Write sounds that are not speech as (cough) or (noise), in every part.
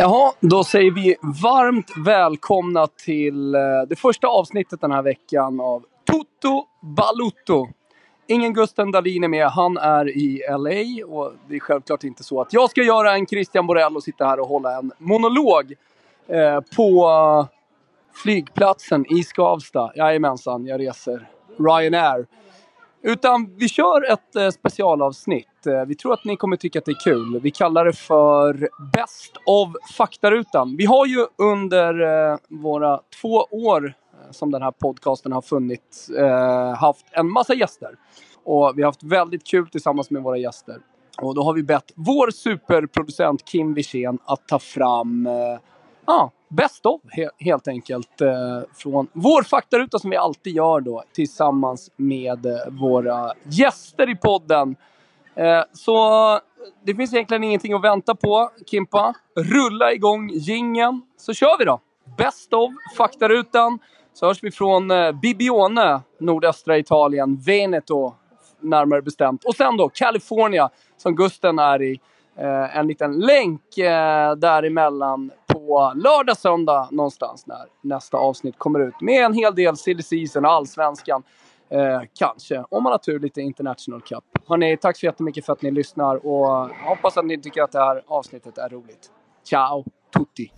Jaha, då säger vi varmt välkomna till eh, det första avsnittet den här veckan av Toto Balutto. Ingen Gusten Dahlin är med, han är i LA och det är självklart inte så att jag ska göra en Christian Borell och sitta här och hålla en monolog eh, på flygplatsen i Skavsta. Jajamensan, jag reser Ryanair. Utan vi kör ett eh, specialavsnitt. Eh, vi tror att ni kommer tycka att det är kul. Vi kallar det för Best of faktarutan. Vi har ju under eh, våra två år som den här podcasten har funnits haft en massa gäster. Och vi har haft väldigt kul tillsammans med våra gäster. Och då har vi bett vår superproducent Kim Wirsén att ta fram ah, best of helt enkelt. Eh, från vår faktaruta som vi alltid gör då tillsammans med eh, våra gäster i podden. Eh, så det finns egentligen ingenting att vänta på. Kimpa, rulla igång gingen så kör vi då! Best of faktarutan. Så hörs vi från Bibione, nordöstra Italien, Veneto närmare bestämt. Och sen då California, som Gusten är i. Eh, en liten länk eh, däremellan på lördag, söndag någonstans när nästa avsnitt kommer ut. Med en hel del silly season och allsvenskan. Eh, kanske, om man har tur, lite International Cup. Hörrni, tack så jättemycket för att ni lyssnar och hoppas att ni tycker att det här avsnittet är roligt. Ciao tutti!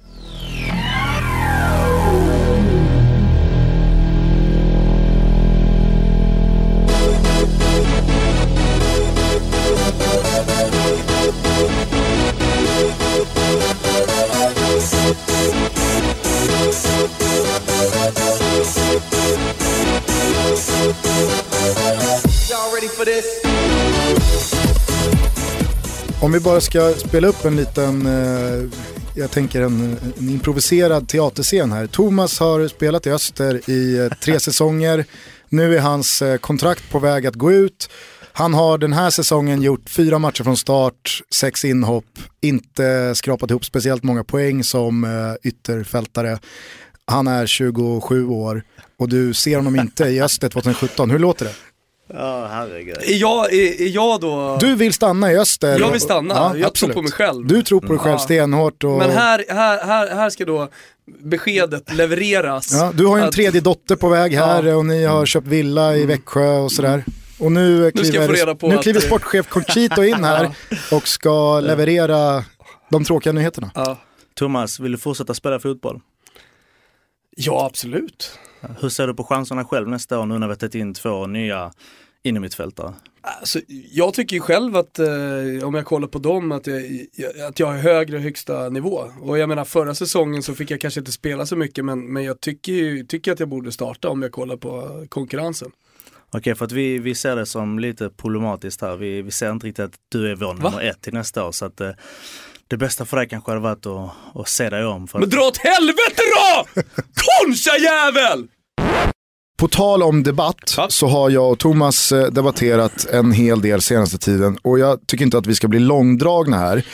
Om vi bara ska spela upp en liten, eh, jag tänker en, en improviserad teaterscen här. Thomas har spelat i Öster i eh, tre (laughs) säsonger. Nu är hans eh, kontrakt på väg att gå ut. Han har den här säsongen gjort fyra matcher från start, sex inhopp, inte skrapat ihop speciellt många poäng som ytterfältare. Han är 27 år och du ser honom inte i Öster 2017. Hur låter det? Ja, herregud. Är jag, är, är jag då... Du vill stanna i Öster. Jag vill stanna, Ja, jag absolut. tror på mig själv. Du tror på dig själv Ja. stenhårt. Och... Men här, här, här, här ska då beskedet levereras. Ja, du har ju en Att- tredje dotter på väg här Ja. och ni har köpt villa i Växjö och sådär. Och nu Nu ska jag få kliver, nu att- kliver sportchef Conchito in här (laughs) och ska leverera de tråkiga nyheterna. Ja. Thomas, vill du fortsätta spela fotboll? ja, absolut. Hur ser du på chanserna själv nästa år nu när vi har tagit in två nya innermittfältare? Alltså, jag tycker ju själv att, eh, om jag kollar på dem, att jag, jag- att jag är högre högsta nivå. Och jag menar förra säsongen så fick jag kanske inte spela så mycket, men, men jag tycker, ju, tycker att jag borde starta om jag kollar på konkurrensen. Okej, för att vi, vi ser det som lite problematiskt här. Vi, vi ser inte riktigt att du är vår nummer ett till nästa år. Så att eh, det bästa för dig kanske hade varit att, att se dig om. För Men dra åt helvete då! Koncha jävel! På tal om debatt så har jag och Thomas eh, debatterat en hel del senaste tiden och jag tycker inte att vi ska bli långdragna här.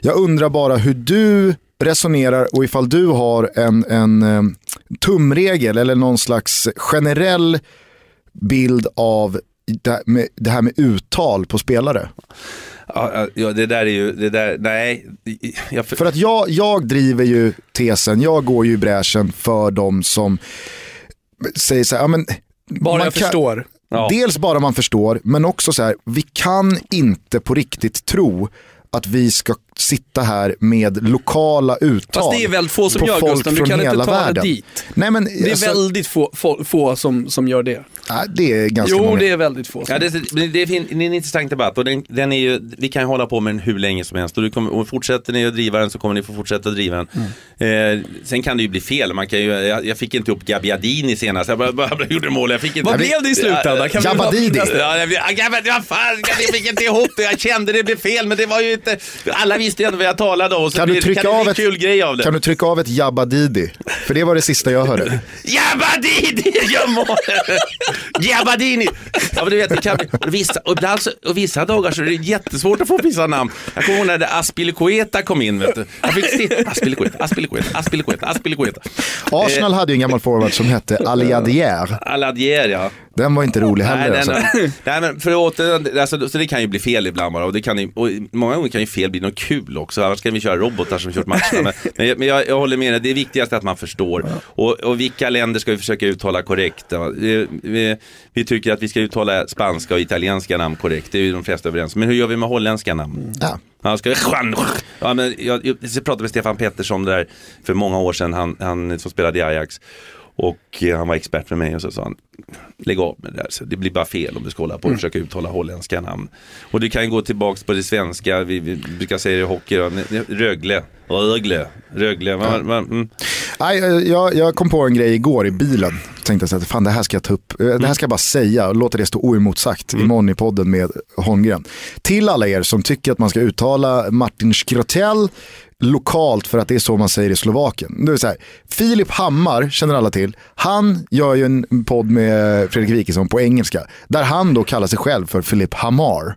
Jag undrar bara hur du resonerar och ifall du har en, en eh, tumregel eller någon slags generell bild av det, med, det här med uttal på spelare. Ja, det där är ju, det där, nej. Jag, För att jag, jag driver ju tesen, jag går ju i bräschen för de som säger så här, ja, men Bara man jag kan- förstår. Ja. Dels bara man förstår, men också så här, vi kan inte på riktigt tro att vi ska sitta här med lokala uttal. Fast det är väldigt få som på gör folk Gusten, du från kan inte hela ta det världen. dit. Nej, men, Det är alltså, väldigt få, få, få som, som gör det. nej, det är ganska Jo, många. det är väldigt få. Som Ja, det, det, det, fin- det är en intressant debatt och den, den är ju, vi kan ju hålla på med den hur länge som helst och, du kommer, och fortsätter ni att driva den så kommer ni få fortsätta driva den. Mm. Eh, sen kan det ju bli fel, man kan ju, jag, jag fick inte upp Gabbiadini senast, jag bara, bara gjorde mål, jag fick inte... Vad blev det i slutändan? Kan Jabadidi. Ja, jag, jag, jag, jag, fan, jag fick inte ihop det, jag kände det blev fel men det var ju inte, alla visste ju ändå vad jag talade om så Kan du trycka kan av ett- kul grej av det. Kan du trycka av ett Jabba-Didi? För det var det sista jag hörde. Jabadini gör mål! Jabadini! Ja men du vet, det kan, och vissa, och, ibland och vissa dagar så är det jättesvårt att få vissa namn. Jag kommer ihåg när Aspilicueta kom in. Vet du. Jag fick se, Aspilicueta, Aspilicueta, Aspilicueta, Aspilicueta. Arsenal hade ju en gammal forward som hette Aliadier. Aladier ja. Den var inte rolig heller. Nej, alltså. nej, (laughs) nej, men för åter, alltså, så det kan ju bli fel ibland bara och, det kan ju, och många gånger kan ju fel bli något kul också, annars kan vi köra robotar som kört matcherna. Men, (laughs) men, jag, men jag, jag håller med dig, det är viktigast att man förstår. Och, och vilka länder ska vi försöka uttala korrekt? Vi, vi, vi tycker att vi ska uttala spanska och italienska namn korrekt, det är ju de flesta överens. Men hur gör vi med holländska namn? Ja. Ja, ska ja, men jag, jag, pratade med Stefan Pettersson om det där för många år sedan, han, han som spelade i Ajax. Och eh, han var expert med mig och så sa han, lägg av med det där, så det blir bara fel om du ska hålla på och försöka uttala holländska namn. Och det kan gå tillbaks på det svenska, vi, vi brukar säga det i hockey, Rögle, Rögle, Rögle. Va, va, mm. Nej, jag, jag kom på en grej igår i bilen. Tänkte så att fan det här ska jag ta upp, det här ska jag bara säga och låta det stå oemotsagt Mm. imorgon i podden med Holmgren. Till alla er som tycker att man ska uttala Martin Skrotel lokalt för att det är så man säger i Slovakien. Det så här, Filip Hammar känner alla till. Han gör ju en podd med Fredrik Wikingsson på engelska. Där han då kallar sig själv för Filip Hammar.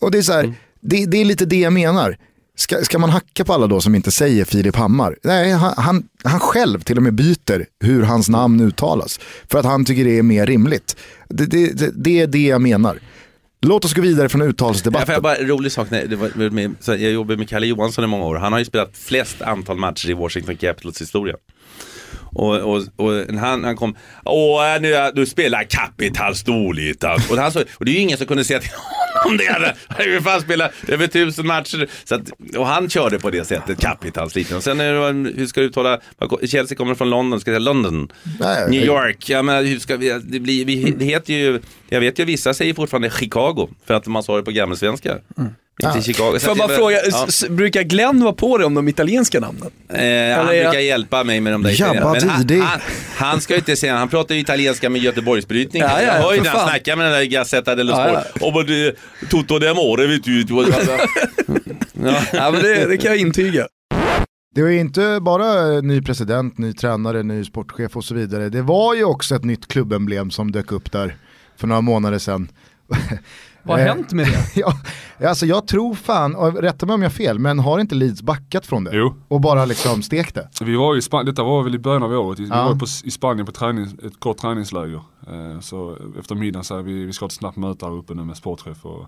Och det är så här, det, det är lite det jag menar. Ska, ska man hacka på alla då som inte säger Filip Hammar? Nej, han, han, han själv till och med byter hur hans namn uttalas. För att han tycker det är mer rimligt. Det, det, det, det är det jag menar. Låt oss gå vidare från Ja, uttalsdebatten. för jag bara rolig sak, när det var med, jag jobbade med Kalle Johansson i många år. Han har ju spelat flest antal matcher i Washington Capitals historia. Och, och, och han, han kom, åh nu, nu spelar Capitals dåligt. alltså." Och, han, så, och det är ju ingen som kunde säga till honom det. Han har ju fan spelat över tusen matcher. Så att, och han körde på det sättet, Capitals lite. Och sen är det, hur ska du uttala, Chelsea kommer från London, ska jag säga London? Nej, New York, ja men hur ska vi, det blir, vi, det heter ju, jag vet ju vissa säger fortfarande Chicago, för att man sa det på gammelsvenska. Inte Chicago. Så Får jag bara fråga, ja. brukar Glenn vara på dig om de italienska namnen? Eh, han brukar hjälpa mig med de där italienska. Men han, han, han ska ju inte säga, han pratar ju italienska med Göteborgsbrytning. Ja, ja, jag hör ju när han snackar med den där Gazzetta dello Ja, Sport. Och vad det, Toto de Amore vet du. (laughs) ja. Ja men det, det kan jag intyga. Det är ju inte bara ny president, ny tränare, ny sportchef och så vidare. Det var ju också ett nytt klubbemblem som dök upp där för några månader sedan. Vad har Eh, hänt med det? (laughs) ja, alltså jag tror fan, och rätta mig om jag har fel, men har inte Leeds backat från det? Jo. Och bara liksom stekt det? Vi var i Spanien, detta var väl i början av året, vi Ja. var på, i Spanien på träning, ett kort träningsläger. Eh, så efter middagen så här, vi, vi ska ha ett snabbt möte här uppe nu med sportchef och,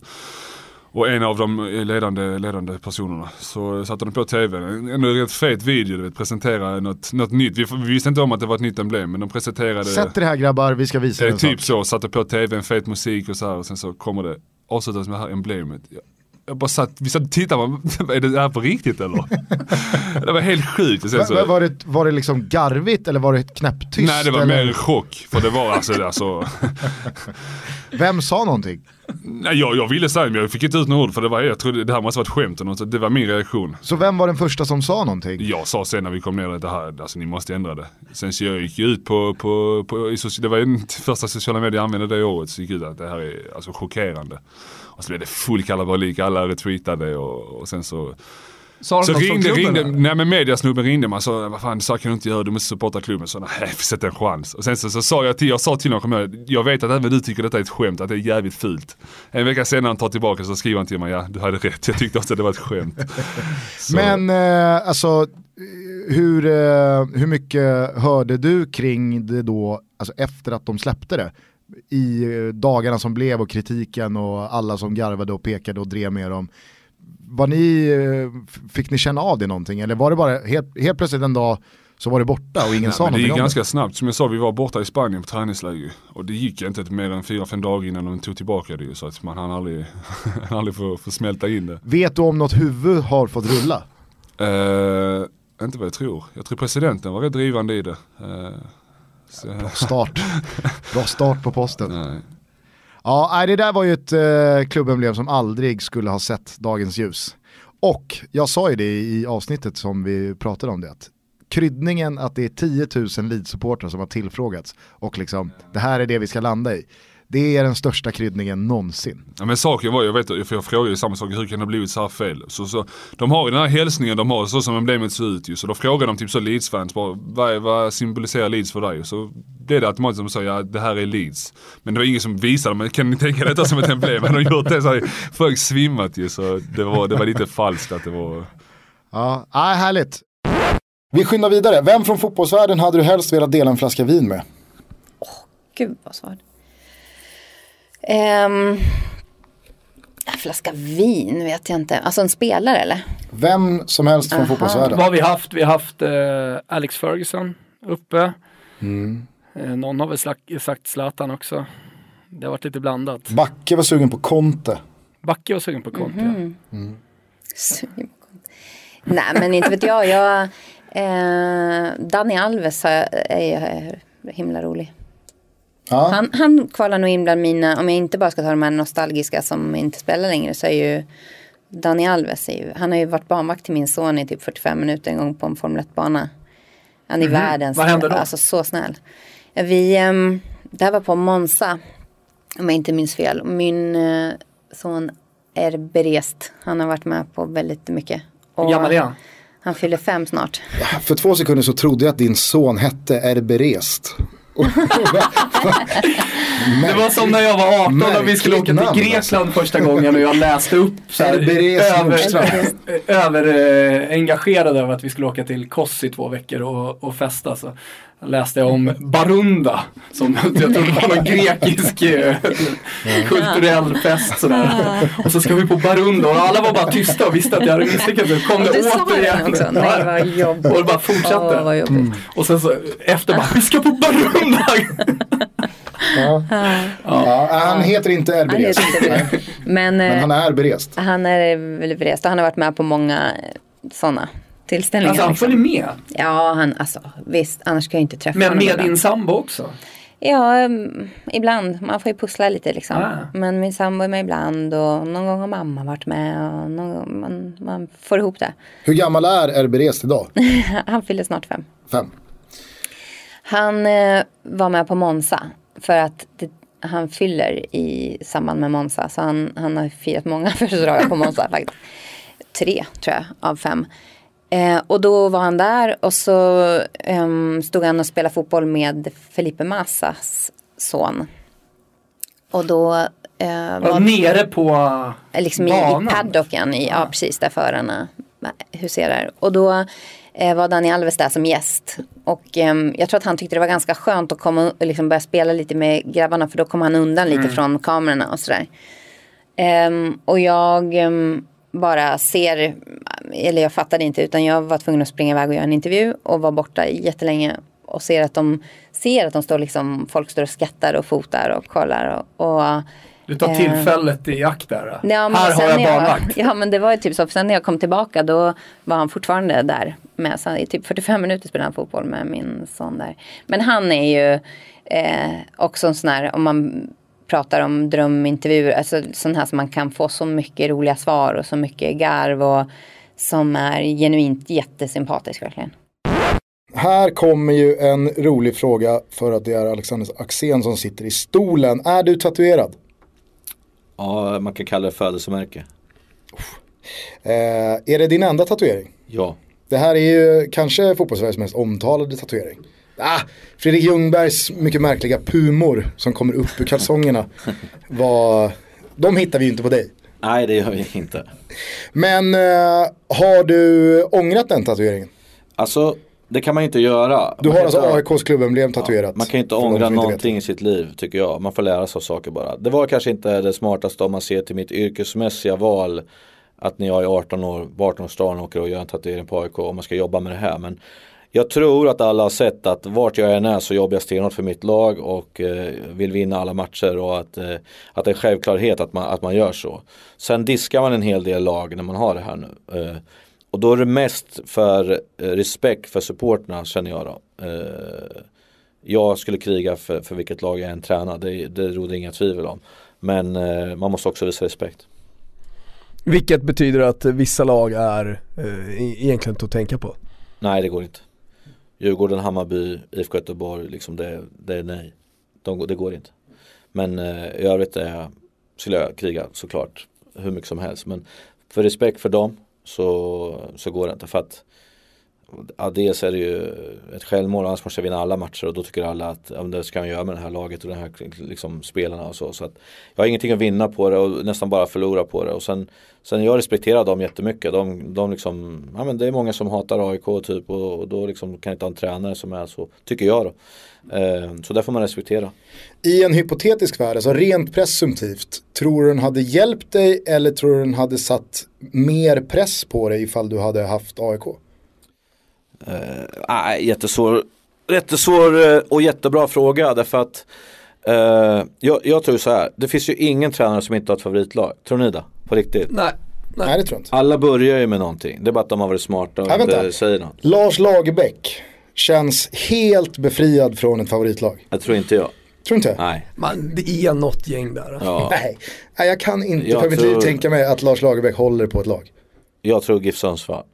och en av de ledande, ledande personerna. Så satte de på tv, en rätt fet video, du vet, presentera något, något nytt. Vi, vi visste inte om att det var ett nytt emblem men de presenterade Sätt det här grabbar, vi ska visa Eh, en typ sak. så, satte på tv, en fet musik och så här och sen så kommer det, avslutas med det här emblemet. Jag, jag bara satt, vi satt och tittade, (laughs) är det här på riktigt eller? (laughs) det var helt sjukt. Sen så, va- Var det, var det liksom garvigt eller var det knäpptyst? nej det var eller? mer en chock, för det var alltså, det, alltså Vem sa någonting? Nej, jag, jag ville säga men jag fick inte ut några ord för det var, jag trodde det här måste vara ett skämt eller något, det var min reaktion. Så vem var den första som sa någonting? Jag sa sen när vi kom ner att det här, alltså ni måste ändra det. Sen så jag gick ut på, på, på i soci- det var ju första sociala medier jag använde det året, så gick ut att det här är alltså chockerande. Och så blev det full kalabalik, alla retweetade och, och sen så Sa Så ringde, ringde, eller? nej men mediasnubben ringde mig och sa, vad fan så kan du inte göra, du måste supporta klubben. Så nej, vi sätter en chans. Och sen så, så sa jag till, jag sa till honom, jag, jag vet att även du tycker detta är ett skämt, att det är jävligt fult. En vecka senare han tar tillbaka så skriver han till mig, ja du hade rätt, jag tyckte också att det var ett skämt. (laughs) Så, Men eh, alltså, hur, eh, hur mycket hörde du kring det då, alltså efter att de släppte det? I eh, dagarna som blev och kritiken och alla som garvade och pekade och drev med dem. Var ni, eh, fick ni känna av det någonting eller var det bara helt, helt plötsligt en dag så var det borta och ingen Nej, sa men det någonting gick ganska det? snabbt. Som jag sa, vi var borta i Spanien på träningsläger. Och det gick inte mer än fyra fem dagar innan de tog tillbaka det. Så att man hann aldrig, (laughs) aldrig få, få smälta in det. Vet du om något huvud har fått rulla? Eh, inte vad jag tror. Jag tror presidenten var rätt drivande i det. Eh, så, Start. Bra start på posten. (laughs) nej. Ja, det där var ju ett eh, klubbemblem som aldrig skulle ha sett dagens ljus. Och jag sa ju det i avsnittet som vi pratade om det, att kryddningen att det är 10 000 Leeds-supportrar som har tillfrågats och liksom det här är det vi ska landa i. Det är den största kryddningen någonsin. Ja, men saken var, jag vet, för jag frågade ju samma sak, hur kan det ha blivit så här fel? Så, så, de har ju den här hälsningen de har, så som emblemet ser ut ju. Så då frågar de typ så Leeds-fans, bara, vad, vad symboliserar Leeds för dig? Så blev det automatiskt som de sa, ja det här är Leeds. Men det var ingen som visade, men kan ni tänka detta som ett emblem? Men de gjort det så hade folk svimmat ju, så det var, det var lite falskt att det var... Ja, nej, härligt. Vi skyndar vidare. Vem från fotbollsvärlden hade du helst velat dela en flaska vin med? Gud vad svårt. Ehm, en flaska vin vet jag inte. Alltså en spelare eller? Vem som helst från Aha. fotbollsvärlden. Vad har vi haft? Vi har haft eh, Alex Ferguson uppe. Eh, någon har väl slack- sagt Zlatan också. Det har varit lite blandat. Backe var sugen på Conte. Backe var sugen på Conte. Mhm. Sugen på konto. Nej men inte vet jag. jag eh, Dani Alves har- är ju himla rolig. Ja. Han, han kvalar nog in bland mina, om jag inte bara ska ta de här nostalgiska som inte spelar längre så är ju Dani Alves, ju, han har ju varit barnvakt till min son i typ 45 minuter en gång på en Formel 1-bana. Han är världens, Vad hände då? alltså så snäll. Vi, um, det här var på Monza, om jag inte minns fel. Min eh, son är berest, han har varit med på väldigt mycket. Hur gammal är han? Han fyller fem snart. För två sekunder så trodde jag att din son hette Erbe Rest. Det var som när jag var 18 och vi skulle åka till Grekland första gången och jag läste upp så här, Erberes Nordstrand. över, över eh, engagerad över att vi skulle åka till Kos i två veckor och, och festa. Så läste jag om Barunda som jag trodde var någon grekisk eh, kulturell fest sådär. Och så ska vi på Barunda och alla var bara tysta och visste att jag hade misslyckats. Så kom det återigen. det också. Nej vad jobbigt. Och det bara fortsatte. Åh, jobbigt. Och sen så efter bara, vi ska på Barunda! Ja. Ja, han heter inte Erbe Han heter inte det. Men, Men eh, han är berest. Han är väl berest och han har varit med på många sådana tillställningar. Alltså han liksom. följer med. Ja, han, alltså visst, annars ska jag inte träffa Men honom med ibland. din sambo också? Ja, mm, ibland. Man får ju pussla lite liksom. Ah. Men min sambo är med ibland och någon gång har mamma varit med och någon gång, man, man får ihop det. Hur gammal är Erbe Rest idag? (laughs) Han fyller snart fem. Fem. Han eh, var med på Monza för att det, han fyller i samband med Monza. Så han, han har firat många (laughs) födelsedagar på Monza faktiskt. Tre tror jag av fem. Eh, och då var han där och så ehm, stod han och spelade fotboll med Felipe Massas son. Och då eh, var nere på liksom i, i banan? paddocken, i, ja. precis där förarna huserar. Och då eh, var Dani Alves där som gäst. Och ehm, jag tror att han tyckte det var ganska skönt att komma och liksom börja spela lite med grabbarna för då kom han undan lite från kamerorna och sådär. Ehm, och jag ehm, bara ser, eller jag fattade inte utan jag var tvungen att springa iväg och göra en intervju och var borta jättelänge och ser att de ser att de står liksom, folk står och skrattar och fotar och kollar och, och Du tar Eh. tillfället i akt där. Ja, Här har jag barnvakt. (laughs) Ja men det var ju typ så. För sen när jag kom tillbaka då var han fortfarande där. Med, så I typ 45 minuter spelade han fotboll med min son där. Men han är ju eh, också en sån här, om man pratar om drömintervjuer, alltså sån här som man kan få så mycket roliga svar och så mycket garv och som är genuint jättesympatisk verkligen. Här kommer ju en rolig fråga för att det är Alexander Axén som sitter i stolen. Är du tatuerad? Ja, man kan kalla det födelsemärke. Eh, är det din enda tatuering? Ja. Det här är ju kanske fotbollssveriges mest omtalade tatuering. Ah, Fredrik Ljungbergs mycket märkliga pumor som kommer upp ur kalsongerna. (laughs) Var, de hittar vi ju inte på dig. Nej, det gör vi inte. Men eh, har du ångrat den tatueringen? Alltså, det kan man inte göra. Du Man har alltså inte- AIKs klubbemblem tatuerat. Man kan inte ångra inte någonting vet. i sitt liv tycker jag. Man får lära sig av saker bara. Det var kanske inte det smartaste om man ser till mitt yrkesmässiga val. Att när jag är 18 år, på 18-årsdagen åker och gör en tatuering på AIK om man ska jobba med det här. Men jag tror att alla har sett att vart jag än är så jobbar jag stenhårt för mitt lag och eh, vill vinna alla matcher och att, eh, att det är självklarhet att man, att man gör så. Sen diskar man en hel del lag när man har det här nu. Eh, och då är det mest för eh, respekt för supporterna känner jag då. Eh, jag skulle kriga för, för vilket lag jag än tränar, det, det råder inga tvivel om. Men eh, man måste också visa respekt. Vilket betyder att vissa lag är eh, egentligen inte att tänka på. Nej det går inte. Djurgården, Hammarby, IFK Göteborg, liksom det, det är nej. De, det går inte. Men eh, i övrigt är jag, skulle jag kriga såklart hur mycket som helst. Men för respekt för dem så, så går det inte. För att Ja, dels är det ju ett självmål, annars måste jag vinna alla matcher och då tycker alla att ja, det ska jag göra med det här laget och de här liksom, spelarna och så. så att jag har ingenting att vinna på det och nästan bara förlora på det. Och sen, sen jag respekterar dem jättemycket. De, de liksom, ja, men det är många som hatar AIK typ och, och då liksom kan inte ha en tränare som är så, tycker jag då. Eh, så det får man respektera. I en hypotetisk värld, alltså rent presumtivt, tror du den hade hjälpt dig eller tror du den hade satt mer press på dig ifall du hade haft AIK? Uh, jättesvår, jättesvår uh, och jättebra fråga därför att uh, jag, jag, tror så här, det finns ju ingen tränare som inte har ett favoritlag. Tror ni det? På riktigt? Nej. Nej, Nej det tror jag inte. Alla börjar ju med någonting. Det är bara att de har varit smarta och Nej, inte säger något. Lars Lagerbäck känns helt befriad från ett favoritlag. Jag tror inte jag. Tror inte? Nej. Man, det är något gäng där. Ja. (laughs) Nej. Nej, jag kan inte Jag för mitt tror- liv tänka mig att Lars Lagerbäck håller på ett lag. Jag tror GIF Sundsvall.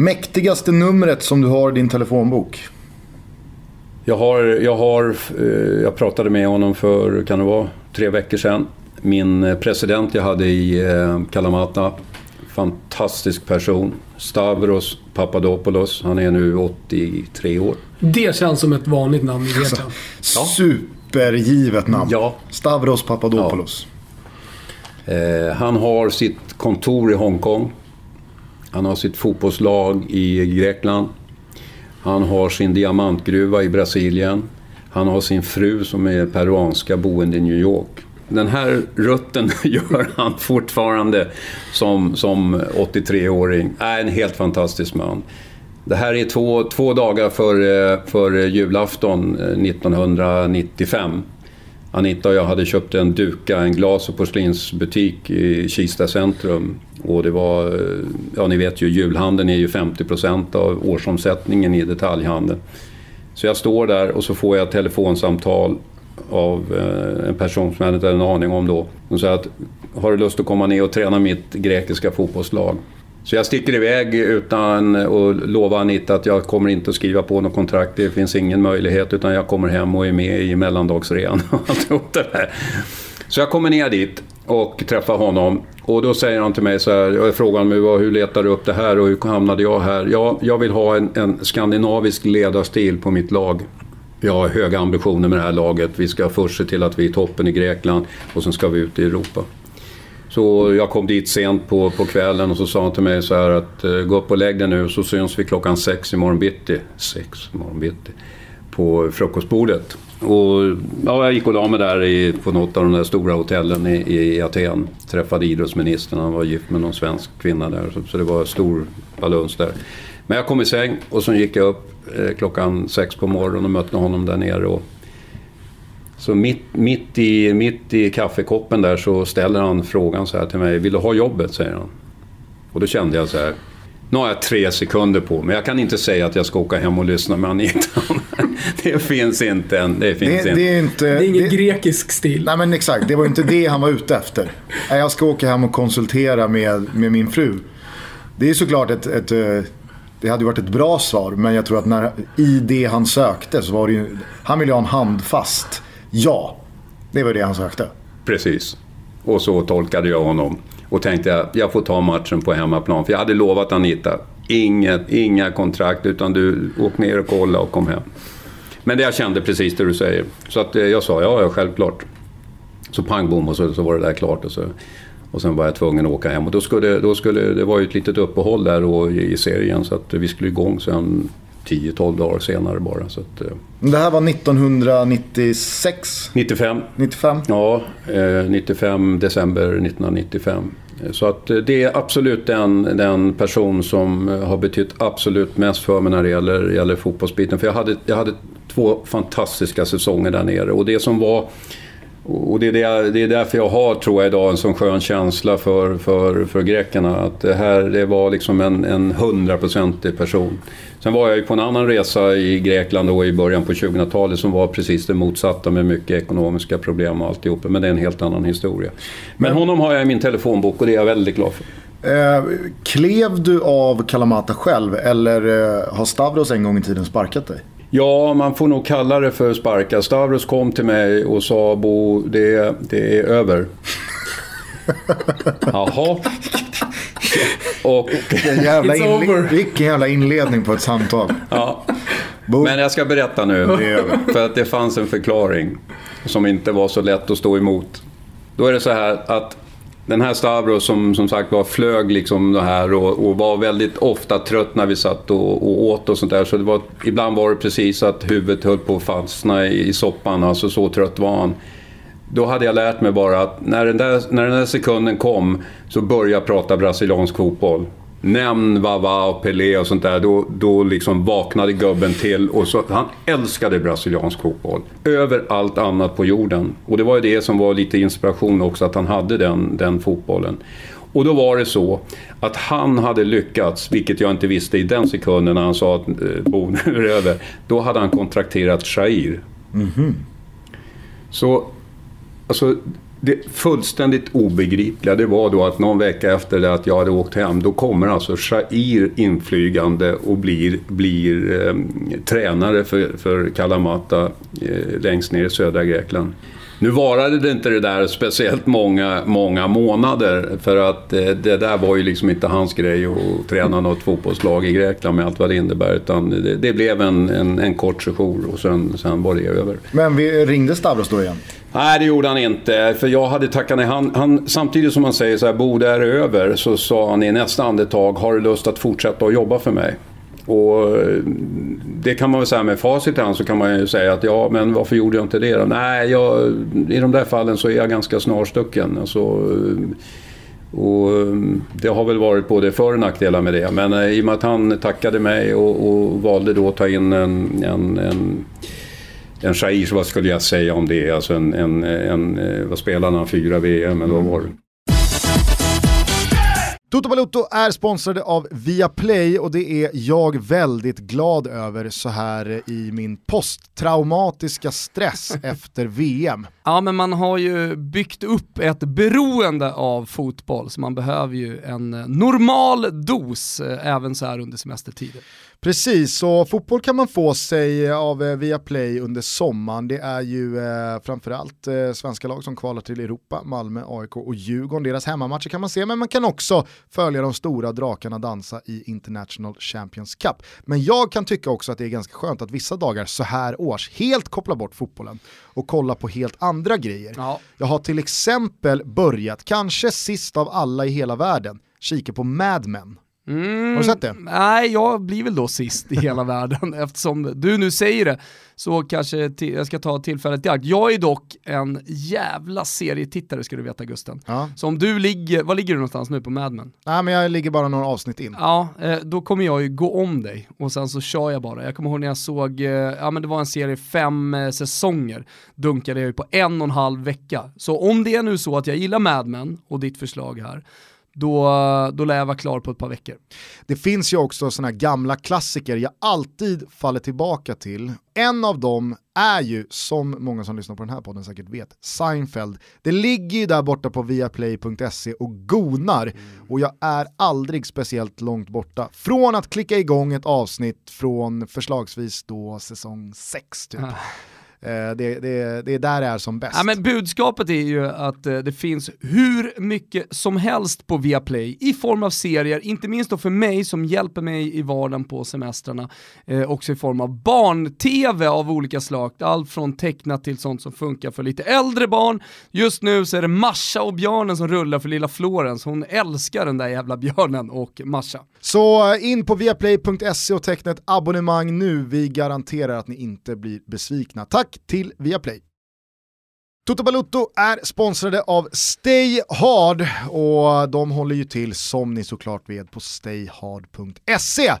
Mäktigaste numret som du har i din telefonbok? Jag, har, jag, har, eh, jag pratade med honom för, kan det vara, tre veckor sedan. Min eh, president jag hade i eh, Kalamata, fantastisk person. Stavros Papadopoulos, han är nu 83 år. Det känns som ett vanligt namn i Grekland. Supergivet namn. Ja. Stavros Papadopoulos. Eh, han har sitt kontor i Hongkong. Han har sitt fotbollslag i Grekland. Han har sin diamantgruva i Brasilien. Han har sin fru som är peruanska boende i New York. Den här rutten (laughs) gör han fortfarande som, som 83-åring. Äh, en helt fantastisk man. Det här är två, två dagar före för julafton eh, 1995. Anita och jag hade köpt en duka, en glas och porslinsbutik i Kista centrum. Och det var, eh, ja ni vet ju, julhandeln är ju 50% av årsomsättningen i detaljhandeln. Så jag står där och så får jag ett telefonsamtal av eh, en person som jag inte hade en aning om då. Hon säger att, har du lust att komma ner och träna mitt grekiska fotbollslag? Så jag sticker iväg utan att lova Anita att jag kommer inte att skriva på något kontrakt. Det finns ingen möjlighet utan jag kommer hem och är med i mellandagsrean och alltihop det där. Så jag kommer ner dit och träffar honom och då säger han till mig så här, jag frågar mig hur letar du upp det här och hur hamnade jag här? Ja, jag vill ha en, en skandinavisk ledarstil på mitt lag. Jag har höga ambitioner med det här laget. Vi ska först se till att vi är i toppen i Grekland och sen ska vi ut i Europa. Så jag kom dit sent på, på kvällen och så sa han till mig så här att eh, gå upp och lägg dig nu så syns vi klockan sex imorgon bitti. Sex imorgon bitti. På frukostbordet. Och ja, jag gick och la mig där i, på något av de där stora hotellen i, i Aten. Träffade idrottsministern, han var gift med någon svensk kvinna där. Så, så det var stor baluns där. Men jag kom i säng och så gick jag upp eh, klockan sex på morgonen och mötte honom där nere. Och, så mitt, mitt, i, mitt i kaffekoppen där så ställer han frågan så här till mig. Vill du ha jobbet? säger han. Och då kände jag så här. Nu har jag tre sekunder på mig. Jag kan inte säga att jag ska åka hem och lyssna med Anita. (laughs) det finns inte än. Det finns Det, inte. det är inte... Det är ingen det- grekisk stil. Nej men exakt, det var inte det han var ute efter. Nej, Jag ska åka hem och konsultera med, med min fru. Det är såklart ett, ett, eh, det hade varit ett bra svar, men jag tror att när, i det han sökte så var det ju, han ville ha en handfast ja. Det var det han sökte. Precis. Och så tolkade jag honom. Och tänkte jag, jag får ta matchen på hemmaplan. För jag hade lovat Anita, inget, inga kontrakt utan du åk ner och kolla och kom hem. Men det jag kände precis det du säger. Så att eh, jag sa, ja, ja självklart. Så pang bom och så, så var det där klart. Och, så, och sen var jag tvungen att åka hem. Och då skulle, då skulle, det var ju ett litet uppehåll där och, i serien så att vi skulle igång sen 10-12 dagar senare bara. Så att, eh, Det här var 1996, 95 95. Ja, eh, 95, december 1995. Eh, Så att eh, det är absolut den, den person som eh, har betytt absolut mest för mig när det gäller, gäller fotbollsbiten. För jag hade, jag hade två fantastiska säsonger där nere. Och det som var och det är, det, det är därför jag har, tror jag, idag en sån skön känsla för, för, för grekerna. Att det här det var liksom en, en hundraprocentig person. Sen var jag ju på en annan resa i Grekland då i början på 2000-talet som var precis det motsatta med mycket ekonomiska problem och alltihop. Men det är en helt annan historia. Men honom har jag i min telefonbok och det är jag väldigt glad för. Eh, klev du av Kalamata själv eller eh, har Stavros en gång i tiden sparkat dig? Ja, man får nog kalla det för sparka. Stavros kom till mig och sa Bo, det, det är över. (laughs) Jaha. Och, Vilken jävla, vilken jävla inledning på ett samtal. ja. Bo. Men jag ska berätta nu, för att det fanns en förklaring som inte var så lätt att stå emot. Då är det så här att den här Stavros som som sagt var flög liksom det här och, och var väldigt ofta trött när vi satt och, och åt och sånt där. Så det var, ibland var det precis att huvudet höll på att fastna i, i soppan, alltså så trött var han. Då hade jag lärt mig bara att när den där, när den där sekunden kom så började jag prata brasiliansk fotboll. Nämn Vava och Pelé och sånt där. Då, då liksom vaknade gubben till. Och så, han älskade brasiliansk fotboll. Över allt annat på jorden. Och det var ju det som var lite inspiration också, att han hade den, den fotbollen. Och då var det så att han hade lyckats, vilket jag inte visste i den sekunden när han sa att eh, Bo, nu är över. Då hade han kontrakterat Shair. Så Alltså, det fullständigt obegripliga det var då att någon vecka efter det att jag hade åkt hem, då kommer alltså Shair inflygande och blir, blir eh, tränare för, för Kalamata eh, längst ner i södra Grekland. Nu varade det inte det där speciellt många, många månader för att eh, det där var ju liksom inte hans grej att träna något fotbollslag i Grekland med allt vad det innebär utan det, det blev en, en, en kort sejour och sen, sen var det över. Men vi ringde Stavros då igen. Nej, det gjorde han inte. För jag hade tackat nej. Han, han, samtidigt som han säger så här, Bo, det är över, så sa han i nästa andetag, har du lust att fortsätta att jobba för mig? Och eh, det kan man väl säga med facit i hand så kan man ju säga att ja, men varför gjorde jag inte det då? Nej, jag, i de där fallen så är jag ganska snarstucken. Alltså, eh, och eh, det har väl varit både för och nackdelar med det. Men i och med att han tackade mig och, och valde då att ta in en, en, en en Shair, vad skulle jag säga om det? Alltså en, en, en eh, vad spelade han? Fyra VM eller vad var det? Toto Balotto är sponsrade av Viaplay och det är jag väldigt glad över så här i min posttraumatiska stress (laughs) efter VM. Ja, men man har ju byggt upp ett beroende av fotboll, så man behöver ju en normal dos eh, även så här under semestertider. Precis, så fotboll kan man få sig av eh, Viaplay under sommaren. Det är ju eh, framförallt eh, svenska lag som kvalar till Europa, Malmö, AIK och Djurgården. Deras hemmamatcher kan man se, men man kan också följa de stora drakarna dansa i International Champions Cup. Men jag kan tycka också att det är ganska skönt att vissa dagar så här års helt koppla bort fotbollen och kolla på helt andra grejer. Ja. Jag har till exempel börjat, kanske sist av alla i hela världen, kika på Mad Men. Mm, Har du sett det? Nej, jag blir väl då sist i hela (laughs) världen eftersom du nu säger det. Så kanske jag ska ta tillfället i akt. Jag är dock en jävla serietittare ska du veta Gusten. Ja. Så om du ligger, var ligger du någonstans nu på Mad Men? Nej men jag ligger bara några avsnitt in. Ja, eh, då kommer jag ju gå om dig och sen så kör jag bara. Jag kommer ihåg när jag såg, eh, ja men det var en serie fem eh, säsonger, dunkade jag ju på en och en halv vecka. Så om det är nu så att jag gillar Mad Men och ditt förslag här, då, då lär jag vara klar på ett par veckor. Det finns ju också sådana gamla klassiker jag alltid faller tillbaka till. En av dem är ju, som många som lyssnar på den här podden säkert vet, Seinfeld. Det ligger ju där borta på viaplay.se och gonar och jag är aldrig speciellt långt borta från att klicka igång ett avsnitt från förslagsvis då säsong 6 typ. Eh, det, det, det är där det är som bäst. Ja, men budskapet är ju att eh, det finns hur mycket som helst på Viaplay i form av serier, inte minst då för mig som hjälper mig i vardagen på semestrarna, eh, också i form av barn-tv av olika slag, allt från tecknat till sånt som funkar för lite äldre barn. Just nu så är det Masha och björnen som rullar för lilla Florens, hon älskar den där jävla björnen och Masha. Så eh, in på viaplay.se och teckna ett abonnemang nu. Vi garanterar att ni inte blir besvikna. Tack till Viaplay. Toto Balutto är sponsrade av Stay Hard och de håller ju till som ni såklart vet på stayhard.se.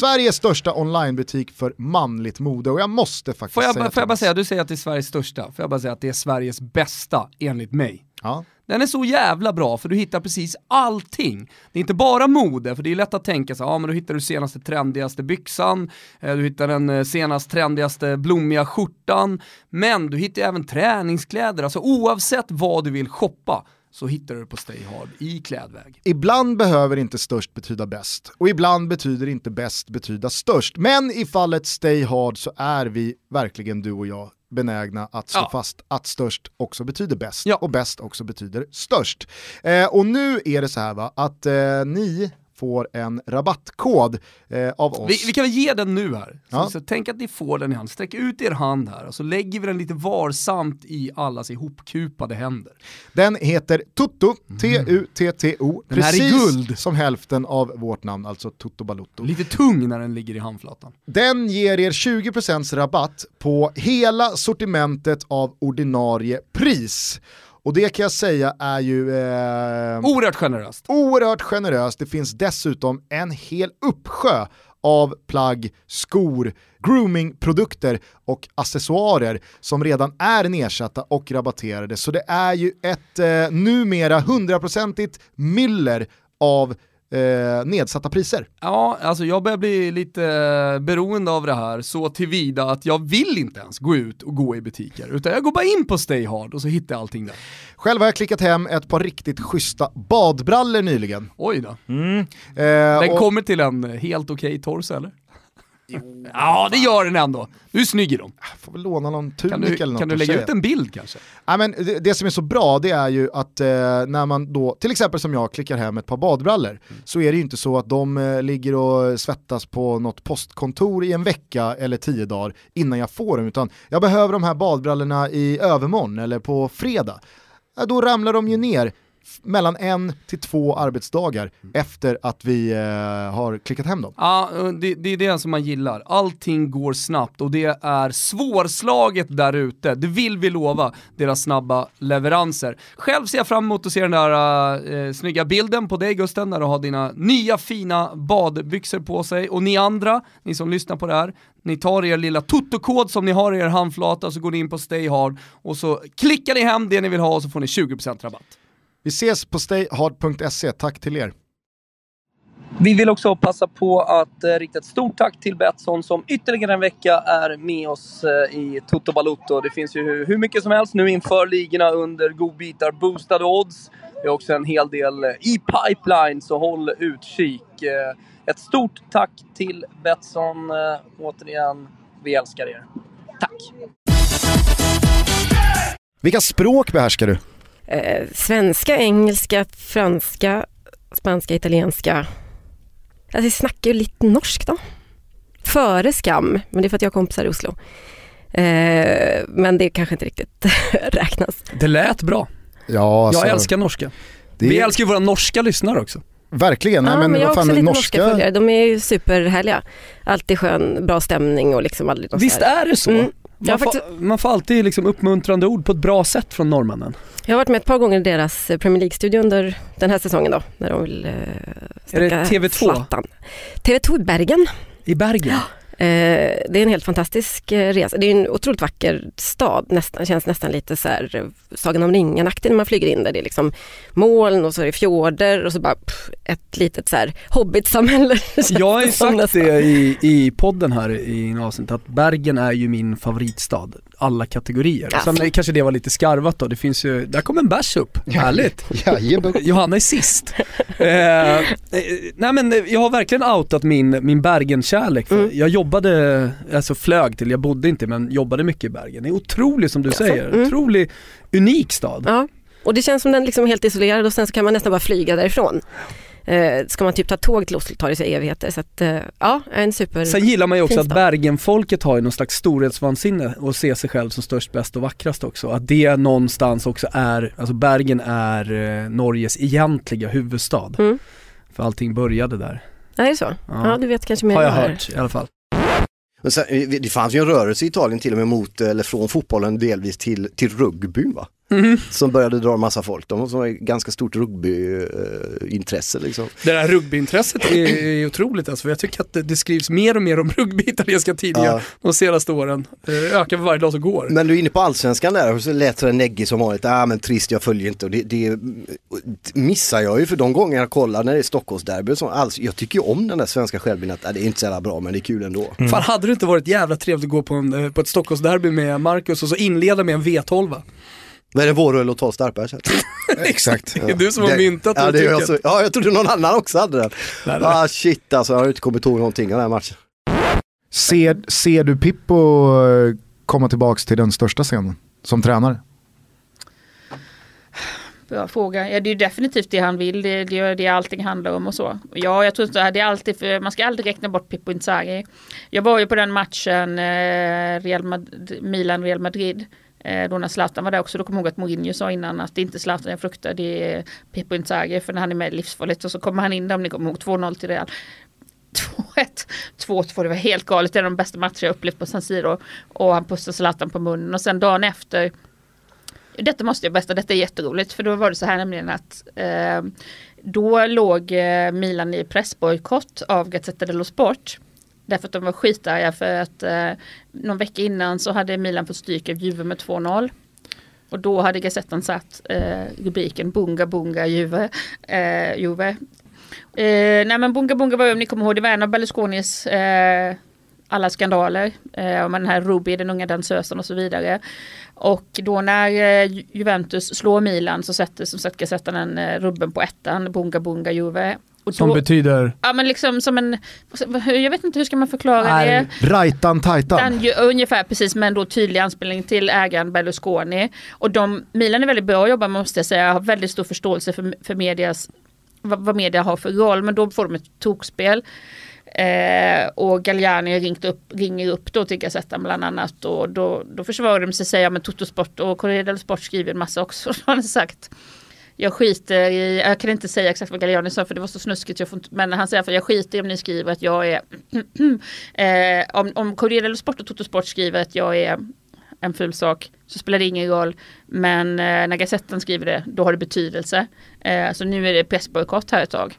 Sveriges största onlinebutik för manligt mode och jag måste faktiskt Får jag, säga får jag bara säga, du säger att det är Sveriges största, får jag bara säga att det är Sveriges bästa enligt mig. Ja. Den är så jävla bra för du hittar precis allting. Det är inte bara mode, för det är lätt att tänka så ja men då hittar du senaste trendigaste byxan, eh, du hittar den senaste senast trendigaste blommiga skjortan, men du hittar även träningskläder, alltså oavsett vad du vill shoppa så hittar du det på Stay Hard i klädväg. Ibland behöver inte störst betyda bäst och ibland betyder inte bäst betyda störst. Men i fallet Stay Hard så är vi verkligen du och jag benägna att slå Ja. fast att störst också betyder bäst Ja. och bäst också betyder störst. Eh, och nu är det så här va, att eh, ni får en rabattkod eh, av oss. Vi, vi kan väl ge den nu här. Så, Ja. så tänk att ni får den i hand. Sträck ut er hand här och så lägger vi den lite varsamt i allas ihopkupade händer. Den heter Tutto, T-U-T-T-O, Mm. Är precis guld. som hälften av vårt namn, alltså Tutto Balutto. Lite tung när den ligger i handflatan. Den ger er 20% rabatt på hela sortimentet av ordinarie pris. Och det kan jag säga är ju eh, Oerhört generöst. oerhört generöst. Det finns dessutom en hel uppsjö av plagg, skor, groomingprodukter och accessoarer som redan är nedsatta och rabatterade. Så det är ju ett eh, numera hundraprocentigt myller av eh, nedsatta priser. Ja, alltså jag börjar bli lite eh, beroende av det här så tillvida att jag vill inte ens gå ut och gå i butiker utan jag går bara in på Stay Hard och så hittar jag allting där. Själv har jag klickat hem ett par riktigt schyssta badbrallor nyligen. Oj då. Eh, Den och- kommer till en helt okej torso eller? (laughs) Ja det gör den ändå. Du är snygg i dem. Får väl låna någon Kan tunik du, eller något kan du lägga ut en bild kanske? Ja, men det, det som är så bra det är ju att eh, när man då, till exempel som jag, klickar hem ett par badbrallor så är det ju inte så att de eh, ligger och svettas på något postkontor i en vecka eller tio dagar innan jag får dem utan jag behöver de här badbrallorna i övermorgon eller på fredag. Ja, då ramlar de ju ner mellan en till två arbetsdagar efter att vi eh, har klickat hem dem. Ja, eh, det, det är det som man gillar. Allting går snabbt och det är svårslaget där ute. Det vill vi lova, deras snabba leveranser. Själv ser jag fram emot att se den där eh, eh, snygga bilden på dig Gusten, när du har dina nya fina badbyxor på sig. Och ni andra, ni som lyssnar på det här, ni tar er lilla totokod som ni har i er handflata, så går ni in på Stay Hard och så klickar ni hem det ni vill ha och så får ni 20% rabatt. Vi ses på stayhard.se, tack till er. Vi vill också passa på att eh, rikta ett stort tack till Betsson som ytterligare en vecka är med oss eh, i Toto Balutto. Det finns ju hur, hur mycket som helst nu inför ligorna under godbitar, boostade odds. Det är också en hel del eh, i pipeline, så håll utkik. Eh, ett stort tack till Betsson. Eh, återigen, vi älskar er. Tack! Vilka språk behärskar du? Eh, svenska, engelska, franska, spanska, italienska. Alltså, jag snackar ju lite norsk då. Före skam, men det är för att jag har kompisar i Oslo. Eh, men det kanske inte riktigt (laughs) räknas. Det lät bra. Ja, alltså, Jag älskar norska. det Vi älskar ju våra norska lyssnare också. Verkligen, Ja, nej, men, jag har vad också fan, lite norska... norska följare. De är ju superhärliga. Alltid skön, bra stämning och liksom aldrig Visst är det så? Mm. Man, faktiskt, får, man får alltid liksom uppmuntrande ord på ett bra sätt från norrmännen. jag har varit med ett par gånger i deras eh, Premier League-studio under den här säsongen då, när de vill eh, Är det snacka TV2? Zlatan. TV2 i Bergen. I Bergen? Eh, det är en helt fantastisk eh, resa. Det är en otroligt vacker stad, nästan, känns nästan lite så här eh, Sagan om ringen-aktig när man flyger in där. Det är liksom moln och så är det fjorder och så bara pff, ett litet så här hobbitsamhälle. (laughs) Jag har ju sagt det i, i podden här i en avsnitt att Bergen är ju min favoritstad, alla kategorier. Ja. Sen kanske det var lite skarvat då, det finns ju, där kom en bärs upp, härligt. (laughs) Jajamän. Johanna är sist. eh, eh, nej men eh, jag har verkligen outat min, min Bergen-kärlek. Mm. Jag jobbade, alltså flög till, jag bodde inte men jobbade mycket i Bergen. Det är otroligt som du Jaså? säger, Mm. otroligt unik stad. Ja, och det känns som den liksom är helt isolerad och sen så kan man nästan bara flyga därifrån. Eh, ska man typ ta tåg till Oslo tar det sig evigheter. Så att, eh, ja, en super... Sen gillar man ju också att. Bergenfolket har ju någon slags storhetsvansinne och ser sig själv som störst, bäst och vackrast också. Att det någonstans också är, alltså Bergen är eh, Norges egentliga huvudstad. Mm. För allting började där. Ja, är det så? Ja, du vet kanske mer Har jag hört i alla fall. Sen, det fanns ju en rörelse i Italien till och med mot, eller från fotbollen delvis till, till rugbyn va? Mhm. Som började dra en massa folk. De som har ganska stort rugbyintresse liksom. Det här rugbyintresset är, är otroligt alltså. Jag tycker att det, det skrivs mer och mer om rugby i italienska tidningar Ja. de senaste åren. Det ökar för varje dag som går. Men du är inne på allsvenskan där och så lät det neggig som vanligt. Ah, men trist, jag följer inte. Och det, det missar jag ju för de gånger jag kollar när det är Stockholmsderby. Alltså, jag tycker ju om den där svenska självbilden att ah, det är inte så jävla bra men det är kul ändå. Fan hade det inte varit jävla trevligt att gå på, en, eh, på ett Stockholmsderby med Marcus och så inleda med en V12? Vad är det, våröl och 12 starkbär? Exakt. Det är du som har Det- myntat ja, det är jag uttrycket. så, ja, jag trodde någon annan också hade den. Nej, nej. Ah shit alltså, jag har inte kommit ihåg någonting av den här matchen. Ser, ser du Pippo eh, komma tillbaks till den största scenen som tränare? Bra fråga. Ja, det är definitivt det han vill. Det, det är det allting handlar om och så. Ja, jag tror inte det är alltid för man ska aldrig räkna bort Pippo Inzaghi. Jag var ju på den matchen eh, Real Mad- Milan-Real Madrid. Eh, då när Zlatan var där också, då kommer jag ihåg att Mourinho sa innan att det är inte Zlatan jag fruktar, det är Pippo Inzaghi för när han är med livsfarligt och så kommer han in där om ni kommer ihåg 2-0 till Real. (laughs) 2-1, 2-2, det var helt galet, det är de bästa matcher jag upplevt på San Siro. Och han pussar Zlatan på munnen och sen dagen efter detta måste jag berätta, detta är jätteroligt för då var det så här nämligen att eh, då låg eh, Milan i pressbojkott av Gazzetta dello Sport. Därför att de var skitarga för att eh, någon vecka innan så hade Milan fått stryk av Juve med 2-0. Och då hade Gazettan satt eh, rubriken Bunga Bunga Juve. Eh, Juve. Eh, nej men Bunga Bunga var om ni kommer ihåg, det var en av Berlusconis eh, alla skandaler. Eh, med den här Ruby, den unga dansösen och så vidare. Och då när eh, Juventus slår Milan så sätter som sagt Gazettan en eh, rubben på ettan, Bunga Bunga Juve. Och Som då, betyder? Ja men liksom som en, jag vet inte hur ska man förklara det. Rajtan tajtan. Den, ungefär precis med en då tydlig anspelning till ägaren Berlusconi. Och de, Milan är väldigt bra att jobba med måste jag säga. Jag har väldigt stor förståelse för, för medias, vad, vad media har för roll. Men då får de ett tokspel. Eh, och Galliani ringt upp, ringer upp då till Gazettan bland annat. Och då, då försvarar de sig säga men Totosport och Corriere dello Sport skriver en massa också. (laughs) Har han sagt jag skiter i, jag kan inte säga exakt vad Galliani sa för det var så snuskigt. Jag får men han säger för jag skiter i om ni skriver att jag är, (clears throat) eh, om, om Corriere dello Sport och Totosport skriver att jag är en ful sak så spelar det ingen roll. Men eh, när Gazettan skriver det, då har det betydelse. Eh, så nu är det pressbojkott här ett tag.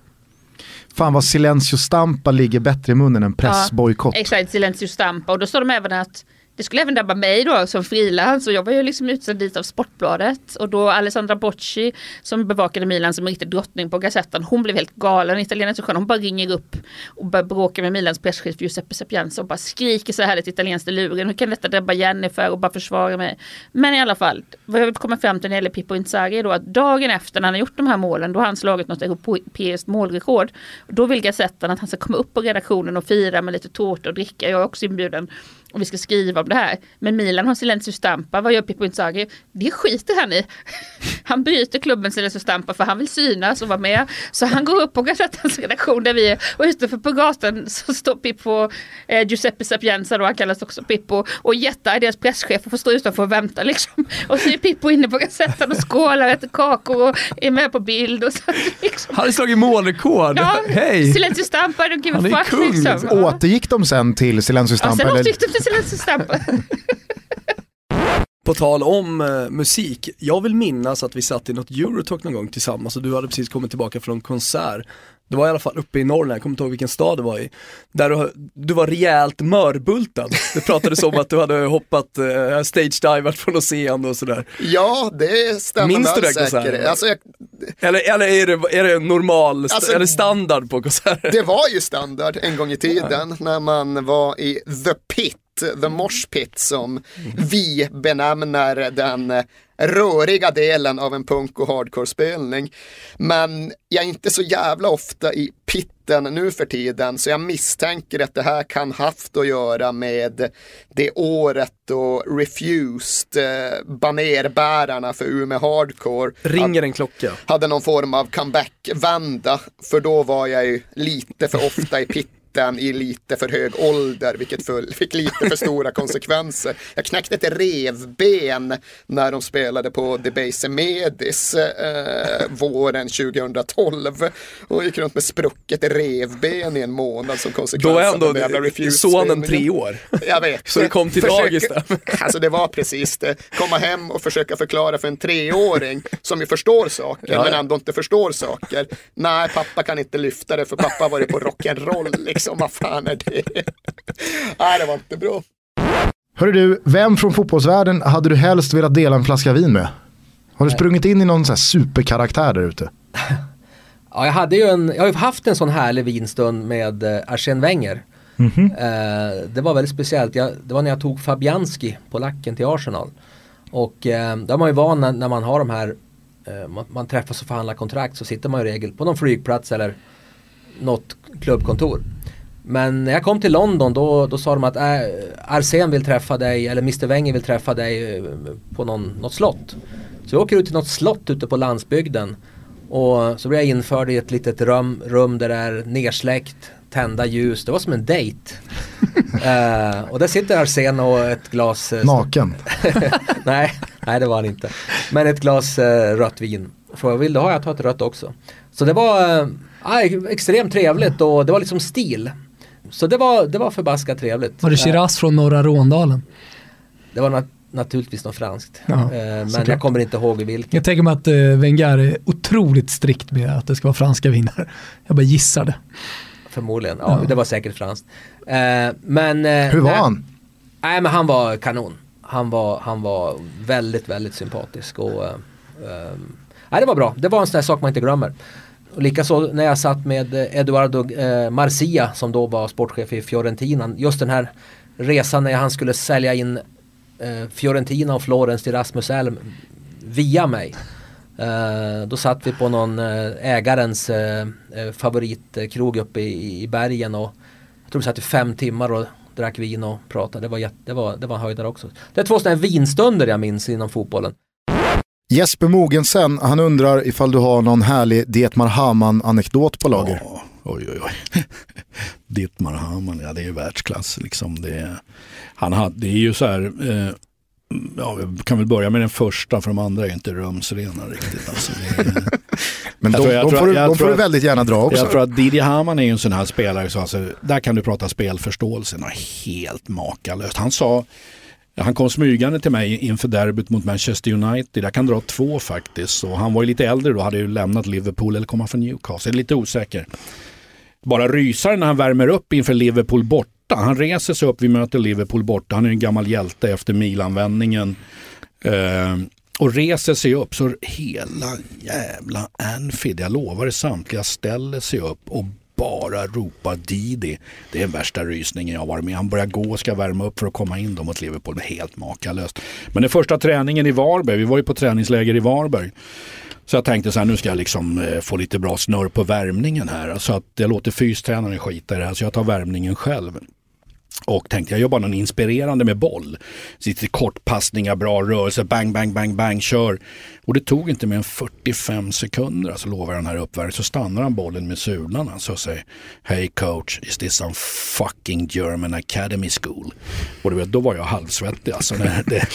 Fan vad silencio stampa ligger bättre i munnen än pressbojkott. Ja, exakt, Silencio Stampa. Och då står de även att det skulle även drabba mig då som frilans och jag var ju liksom utsänd dit av Sportbladet och då Alessandra Bocci som bevakade Milan som riktig drottning på Gazettan hon blev helt galen, italiensk så skön, hon bara ringer upp och börjar bråka med Milans presschef Giuseppe Sapienza och bara skriker så här lite italienskt i luren, hur kan detta drabba Jennifer och bara försvara mig. Men i alla fall, vad jag vill komma fram till när det gäller Pippo Inzaghi är då att dagen efter när han har gjort de här målen då har han slagit något europeiskt målrekord. Då vill Gazettan att han ska komma upp på redaktionen och fira med lite tårta och dricka, jag är också inbjuden och vi ska skriva om det här. Men Milan har Silencio Stampa, vad gör Pippo Inzaghi? Det skiter han i. (laughs) Han byter klubben Silencio Stampa för han vill synas och vara med. Så han går upp på Gazettans redaktion där vi är och utanför på gatan så står Pippo, eh, Giuseppe Sapienza då, han kallas också Pippo och Jetta är deras presschef och får stå utanför och vänta liksom. Och så är Pippo inne på Gazettan och skålar och äter kakor och är med på bild och så liksom. Han har slagit målrekord. Ja, Hej! Silencio Stampa, I don't give a fuck kung. liksom. Ja. Återgick de sen till silencio Ja, stampa? sen eller? återgick de till Silencio Stampa. På tal om eh, musik, jag vill minnas att vi satt i något Eurotalk någon gång tillsammans och du hade precis kommit tillbaka från konsert. Det var i alla fall uppe i Norrland, jag kommer inte ihåg vilken stad det var i. Där du, du var rejält mörbultad. Det pratades om att du hade hoppat, eh, stage-divat från scen och sådär. Ja, det stämmer Minns du den säkerhet. konserten? Alltså, jag, Eller, eller är, det, är det normal, Alltså, är det standard på konserter? det var ju standard en gång i tiden när man var i The Pit, The Mosh Pit som vi benämner den röriga delen av en punk och hardcore-spelning. Men jag är inte så jävla ofta i pitten nu för tiden så jag misstänker att det här kan haft att göra med det året då Refused, eh, banerbärarna för Umeå Hardcore, Ringer en klocka? hade någon form av comeback-vända. För då var jag ju lite för ofta i pitten i lite för hög ålder, vilket fick lite för stora (laughs) konsekvenser. Jag knäckte ett revben när de spelade på Debase Medis eh, våren 2012 och gick runt med sprucket revben i en månad som konsekvens Då är av ändå den jävla Refused sonen tre år. Jag vet. Så det kom till dagis där. (laughs) Alltså det var precis det. Komma hem och försöka förklara för en treåring som ju förstår saker Ja, men ändå inte förstår saker. Nej, pappa kan inte lyfta det för pappa har varit på rock'n'roll liksom. Vad fan är det? (laughs) Nej, det var inte bra. Hörru du, vem från fotbollsvärlden hade du helst velat dela en flaska vin med? Har du sprungit in i någon så här superkaraktär där ute? (laughs) Ja, jag, hade ju en, jag har ju haft en sån härlig vinstund med eh, Arsène Wenger. Mhm. Eh, det var väldigt speciellt. Jag, det var när jag tog Fabianski, polacken, till Arsenal. Och eh, då är man ju van när, när man har de här, eh, man, man träffas och förhandlar kontrakt så sitter man i regel på någon flygplats eller något klubbkontor. Men när jag kom till London då, då sa de att äh, Arsén vill träffa dig eller Mr Wenger vill träffa dig eh, på någon, något slott. Så jag åker ut till något slott ute på landsbygden. Och så blir jag införd i ett litet rum, rum där det är nersläckt, tända ljus. Det var som en dejt. (laughs) Eh, och där sitter Arsen och ett glas... eh, Naken. (laughs) nej, nej det var han inte. Men ett glas eh, rött vin. Frågade vill du ha? Jag tar ett rött också. Så det var aj, extremt trevligt och det var liksom stil. Så det var, det var förbaskat trevligt. Var det Eh, Shiraz från norra Råndalen? det var nat- naturligtvis något franskt. Ja, Eh, men såklart. jag kommer inte ihåg vilket. Jag tänker mig att uh, Wenger är otroligt strikt med att det ska vara franska viner. Jag bara gissade. Förmodligen, ja, Ja. det var säkert franskt. Eh, men, eh, Hur var nej, han? Nej men han var kanon. Han var, han var väldigt, väldigt sympatisk och eh, eh, nej, det var bra. Det var en sån här sak man inte glömmer. Och likaså när jag satt med eh, Eduardo eh, Marcia som då var sportchef i Fiorentina. Just den här resan när han skulle sälja in eh, Fiorentina och Florens till Rasmus Elm via mig. Eh, då satt vi på någon eh, ägarens eh, eh, favoritkrog uppe i, i bergen och jag tror vi satt i fem timmar och drack vin och pratade. Det var, jätte, det var, det var en höjdare också. Det är två sådana här vinstunder jag minns inom fotbollen. Jesper Mogensen, han undrar ifall du har någon härlig Dietmar Hamann-anekdot på lager. Oj, oj, oj. (laughs) Dietmar Hamann, ja det är världsklass. Liksom. Det, han hade, det är ju så här, eh, ja, vi kan väl börja med den första för de andra är inte rumsrena riktigt. Alltså, är, (laughs) Men de, tror- de, får, du- de får du väldigt gärna dra också. Jag tror att Didier Hamann är ju en sån här spelare, så alltså, där kan du prata spelförståelse, något helt makalöst. Han sa, han kom smygande till mig inför derbyt mot Manchester United, jag kan dra två faktiskt. Och han var ju lite äldre då, hade ju lämnat Liverpool eller komma från Newcastle, lite osäker. Bara rysar när han värmer upp inför Liverpool borta. Han reser sig upp, vi möter Liverpool borta, han är en gammal hjälte efter Milanvändningen. Eh, och reser sig upp så hela jävla Anfield, jag lovar det samtliga, ställer sig upp och bara ropar Didi. Det är den värsta rysningen jag har varit med Han börjar gå och ska värma upp för att komma in då mot Liverpool. Helt makalöst. Men den första träningen i Varberg, vi var ju på träningsläger i Varberg. Så jag tänkte så här, nu ska jag liksom eh, få lite bra snurr på värmningen här. Så att jag låter fystränaren skita i det här, så jag tar värmningen själv. Och tänkte jag gör bara någon inspirerande med boll. Sitter kortpassningar, bra rörelse, bang, bang, bang, bang, kör. Och det tog inte mer än 45 sekunder, alltså lovar jag den här uppvärmningen, så stannar han bollen med sulan alltså, och säger Hey coach, is this some fucking German academy school? Och du vet, då var jag halvsvettig alltså. När, det,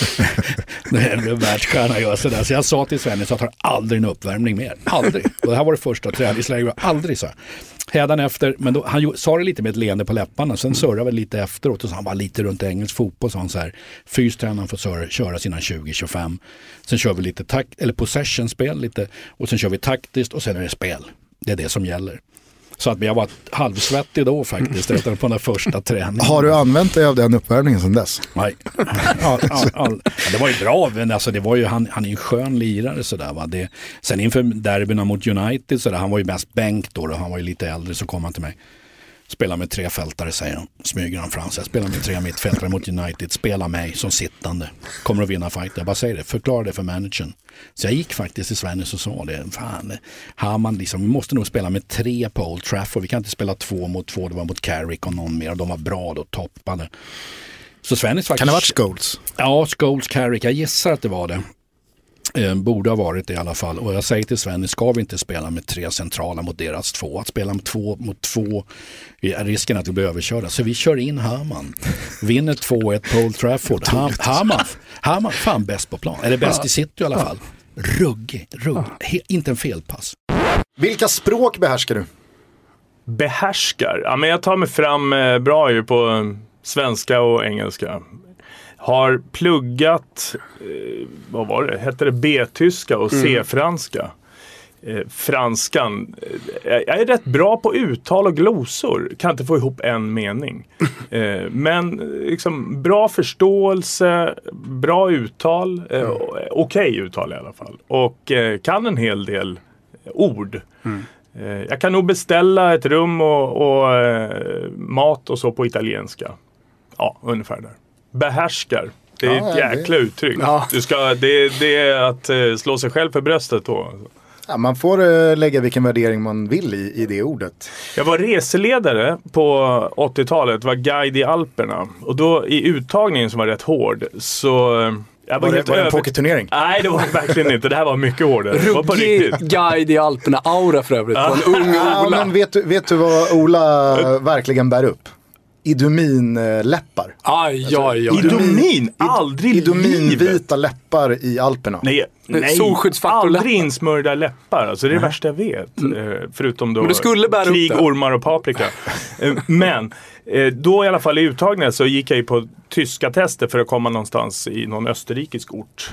(laughs) när en världsstjärna gör sådär. Så jag sa till Svennis, jag tar aldrig en uppvärmning mer. Aldrig. Och det här var det första träningsläget, aldrig så. här. Hädanefter, men då, han sa det lite med ett leende på läpparna, sen surrade väl lite efteråt och så han var lite runt engelsk fotboll, så han så här, fystränaren får surra, köra sina 20-25. Sen kör vi lite tak- eller possession-spel lite och sen kör vi taktiskt och sen är det spel. Det är det som gäller. Så att jag var halvsvettig då faktiskt (laughs) efter på den första träningen. Har du använt dig av den uppvärmningen sedan dess? Nej. (laughs) Ja, ja, ja, det var ju bra, men alltså det var ju, han, han är en skön lirare sådär. Va? Det, sen inför derbyna mot United, sådär, han var ju mest bänk då, då, han var ju lite äldre, så kom han till mig. Spela med tre fältare säger han, smyger han fram sig. Spela med tre mittfältare mot United, spela mig som sittande. Kommer att vinna fighten. Jag bara säger det, förklara det för managern. Så jag gick faktiskt till Svennis och sa det. Fan, Hamann liksom, vi måste nog spela med tre på Old Trafford. Vi kan inte spela två mot två, det var mot Carrick och någon mer. De var bra då, toppade. Så Svennis faktiskt... Kan det ha varit Scholes? Ja, Scholes, Carrick. Jag gissar att det var det. Eh, borde ha varit det i alla fall. Och jag säger till Sven, ska vi inte spela med tre centrala mot deras två? Att spela med två mot två är risken att vi blir överkörda. Så vi kör in Hamann. Vinner 2-1 på Old Trafford. Ham, Hamann, fan bäst på plan. Eller bäst i city i alla fall. Ruggig, ruggig. He, inte en felpass. Vilka språk behärskar du? Behärskar? Ja, men jag tar mig fram eh, bra ju på eh, svenska och engelska. Har pluggat, eh, vad var det, hette det B-tyska och Mm. C-franska. Eh, franskan, eh, jag är rätt bra på uttal och glosor, kan inte få ihop en mening. (laughs) Eh, men eh, liksom bra förståelse, bra uttal, eh, okej uttal i alla fall. Och eh, kan en hel del ord. Eh, Jag kan nog beställa ett rum och, och eh, mat och så på italienska. Ja, ungefär där. Behärskar. Det är Ja, ett det- jäkla uttryck. Ja. Du ska, det, det är att eh, slå sig själv för bröstet då. Ja, man får eh, lägga vilken värdering man vill i, i det ordet. Jag var reseledare på 80-talet, var guide i Alperna. Och då i uttagningen som var rätt hård så eh, Jag Var det- helt var det en pokerturnering? Nej, det var det verkligen inte. Det här var mycket hårdare. Det var på Ruggig guide i Alperna-aura för övrigt. På en ung Ja, Ola. men vet, vet du vad Ola verkligen bär upp? Idominläppar. Aj, aj, aj. Idomin? Aldrig i livet. Idominvita läppar i Alperna. Nej, nej. Aldrig insmörjda läppar. Alltså det är det värsta jag vet. Eh, förutom då krig, ormar och paprika. (laughs) Eh, Men eh, då i alla fall i uttagningen så gick jag ju på tyska tester för att komma någonstans i någon österrikisk ort.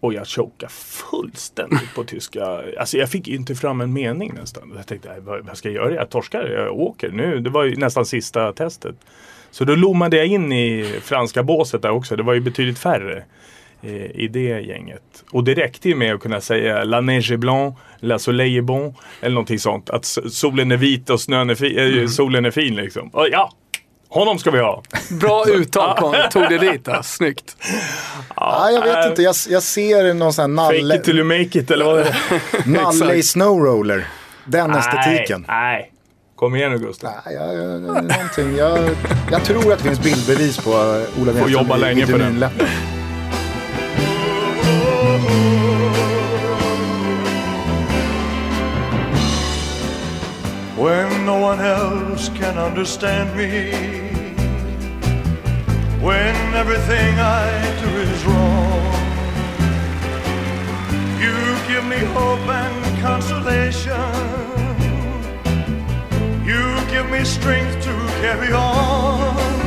Och jag chokade fullständigt på tyska. Alltså jag fick inte fram en mening nästan. Jag tänkte, "Nej, vad, ska jag göra? Jag torskar, jag åker nu. Det var ju nästan sista testet. Så då lommade jag in i franska båset där också. Det var ju betydligt färre eh, i det gänget. Och det räckte ju med att kunna säga La neige est blanc, La soleil est bon eller någonting sånt. Att solen är vit och snön är fi- eh, solen är fin liksom. Och ja, honom ska vi ha. Bra uttal kom, tog det dit. Då. Snyggt. Ja, jag vet inte, jag, jag ser någon sån här Fake nalle, it till you make it eller vad är det? (laughs) (laughs) nalle i snowroller. Den estetiken. Nej, nej. Kom igen nu Gustav. Nej, jag, jag, någonting. Jag, jag tror att det finns bildbevis på Ola Får jobba länge på den. When no one else can understand me, when everything I do is wrong. You give me hope and consolation. You give me strength to carry on,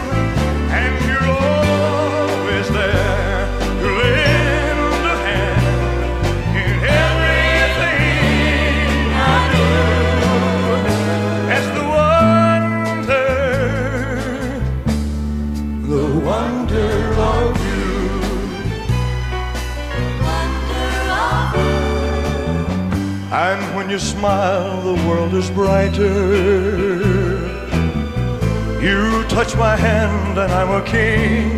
when you smile, the world is brighter. You touch my hand, and I'm a king.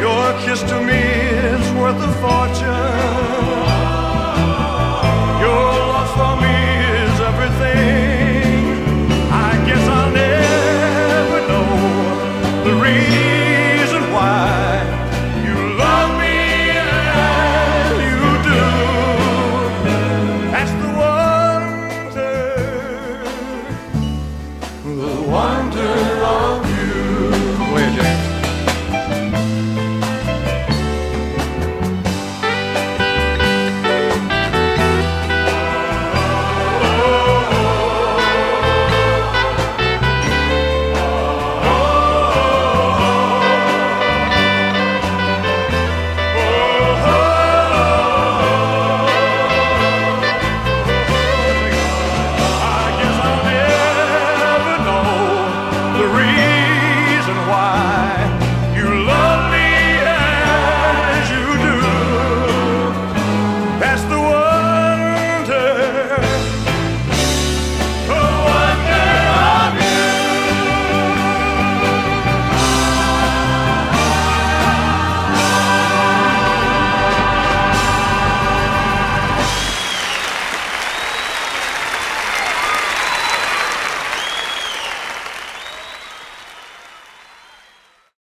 Your kiss to me is worth a fortune.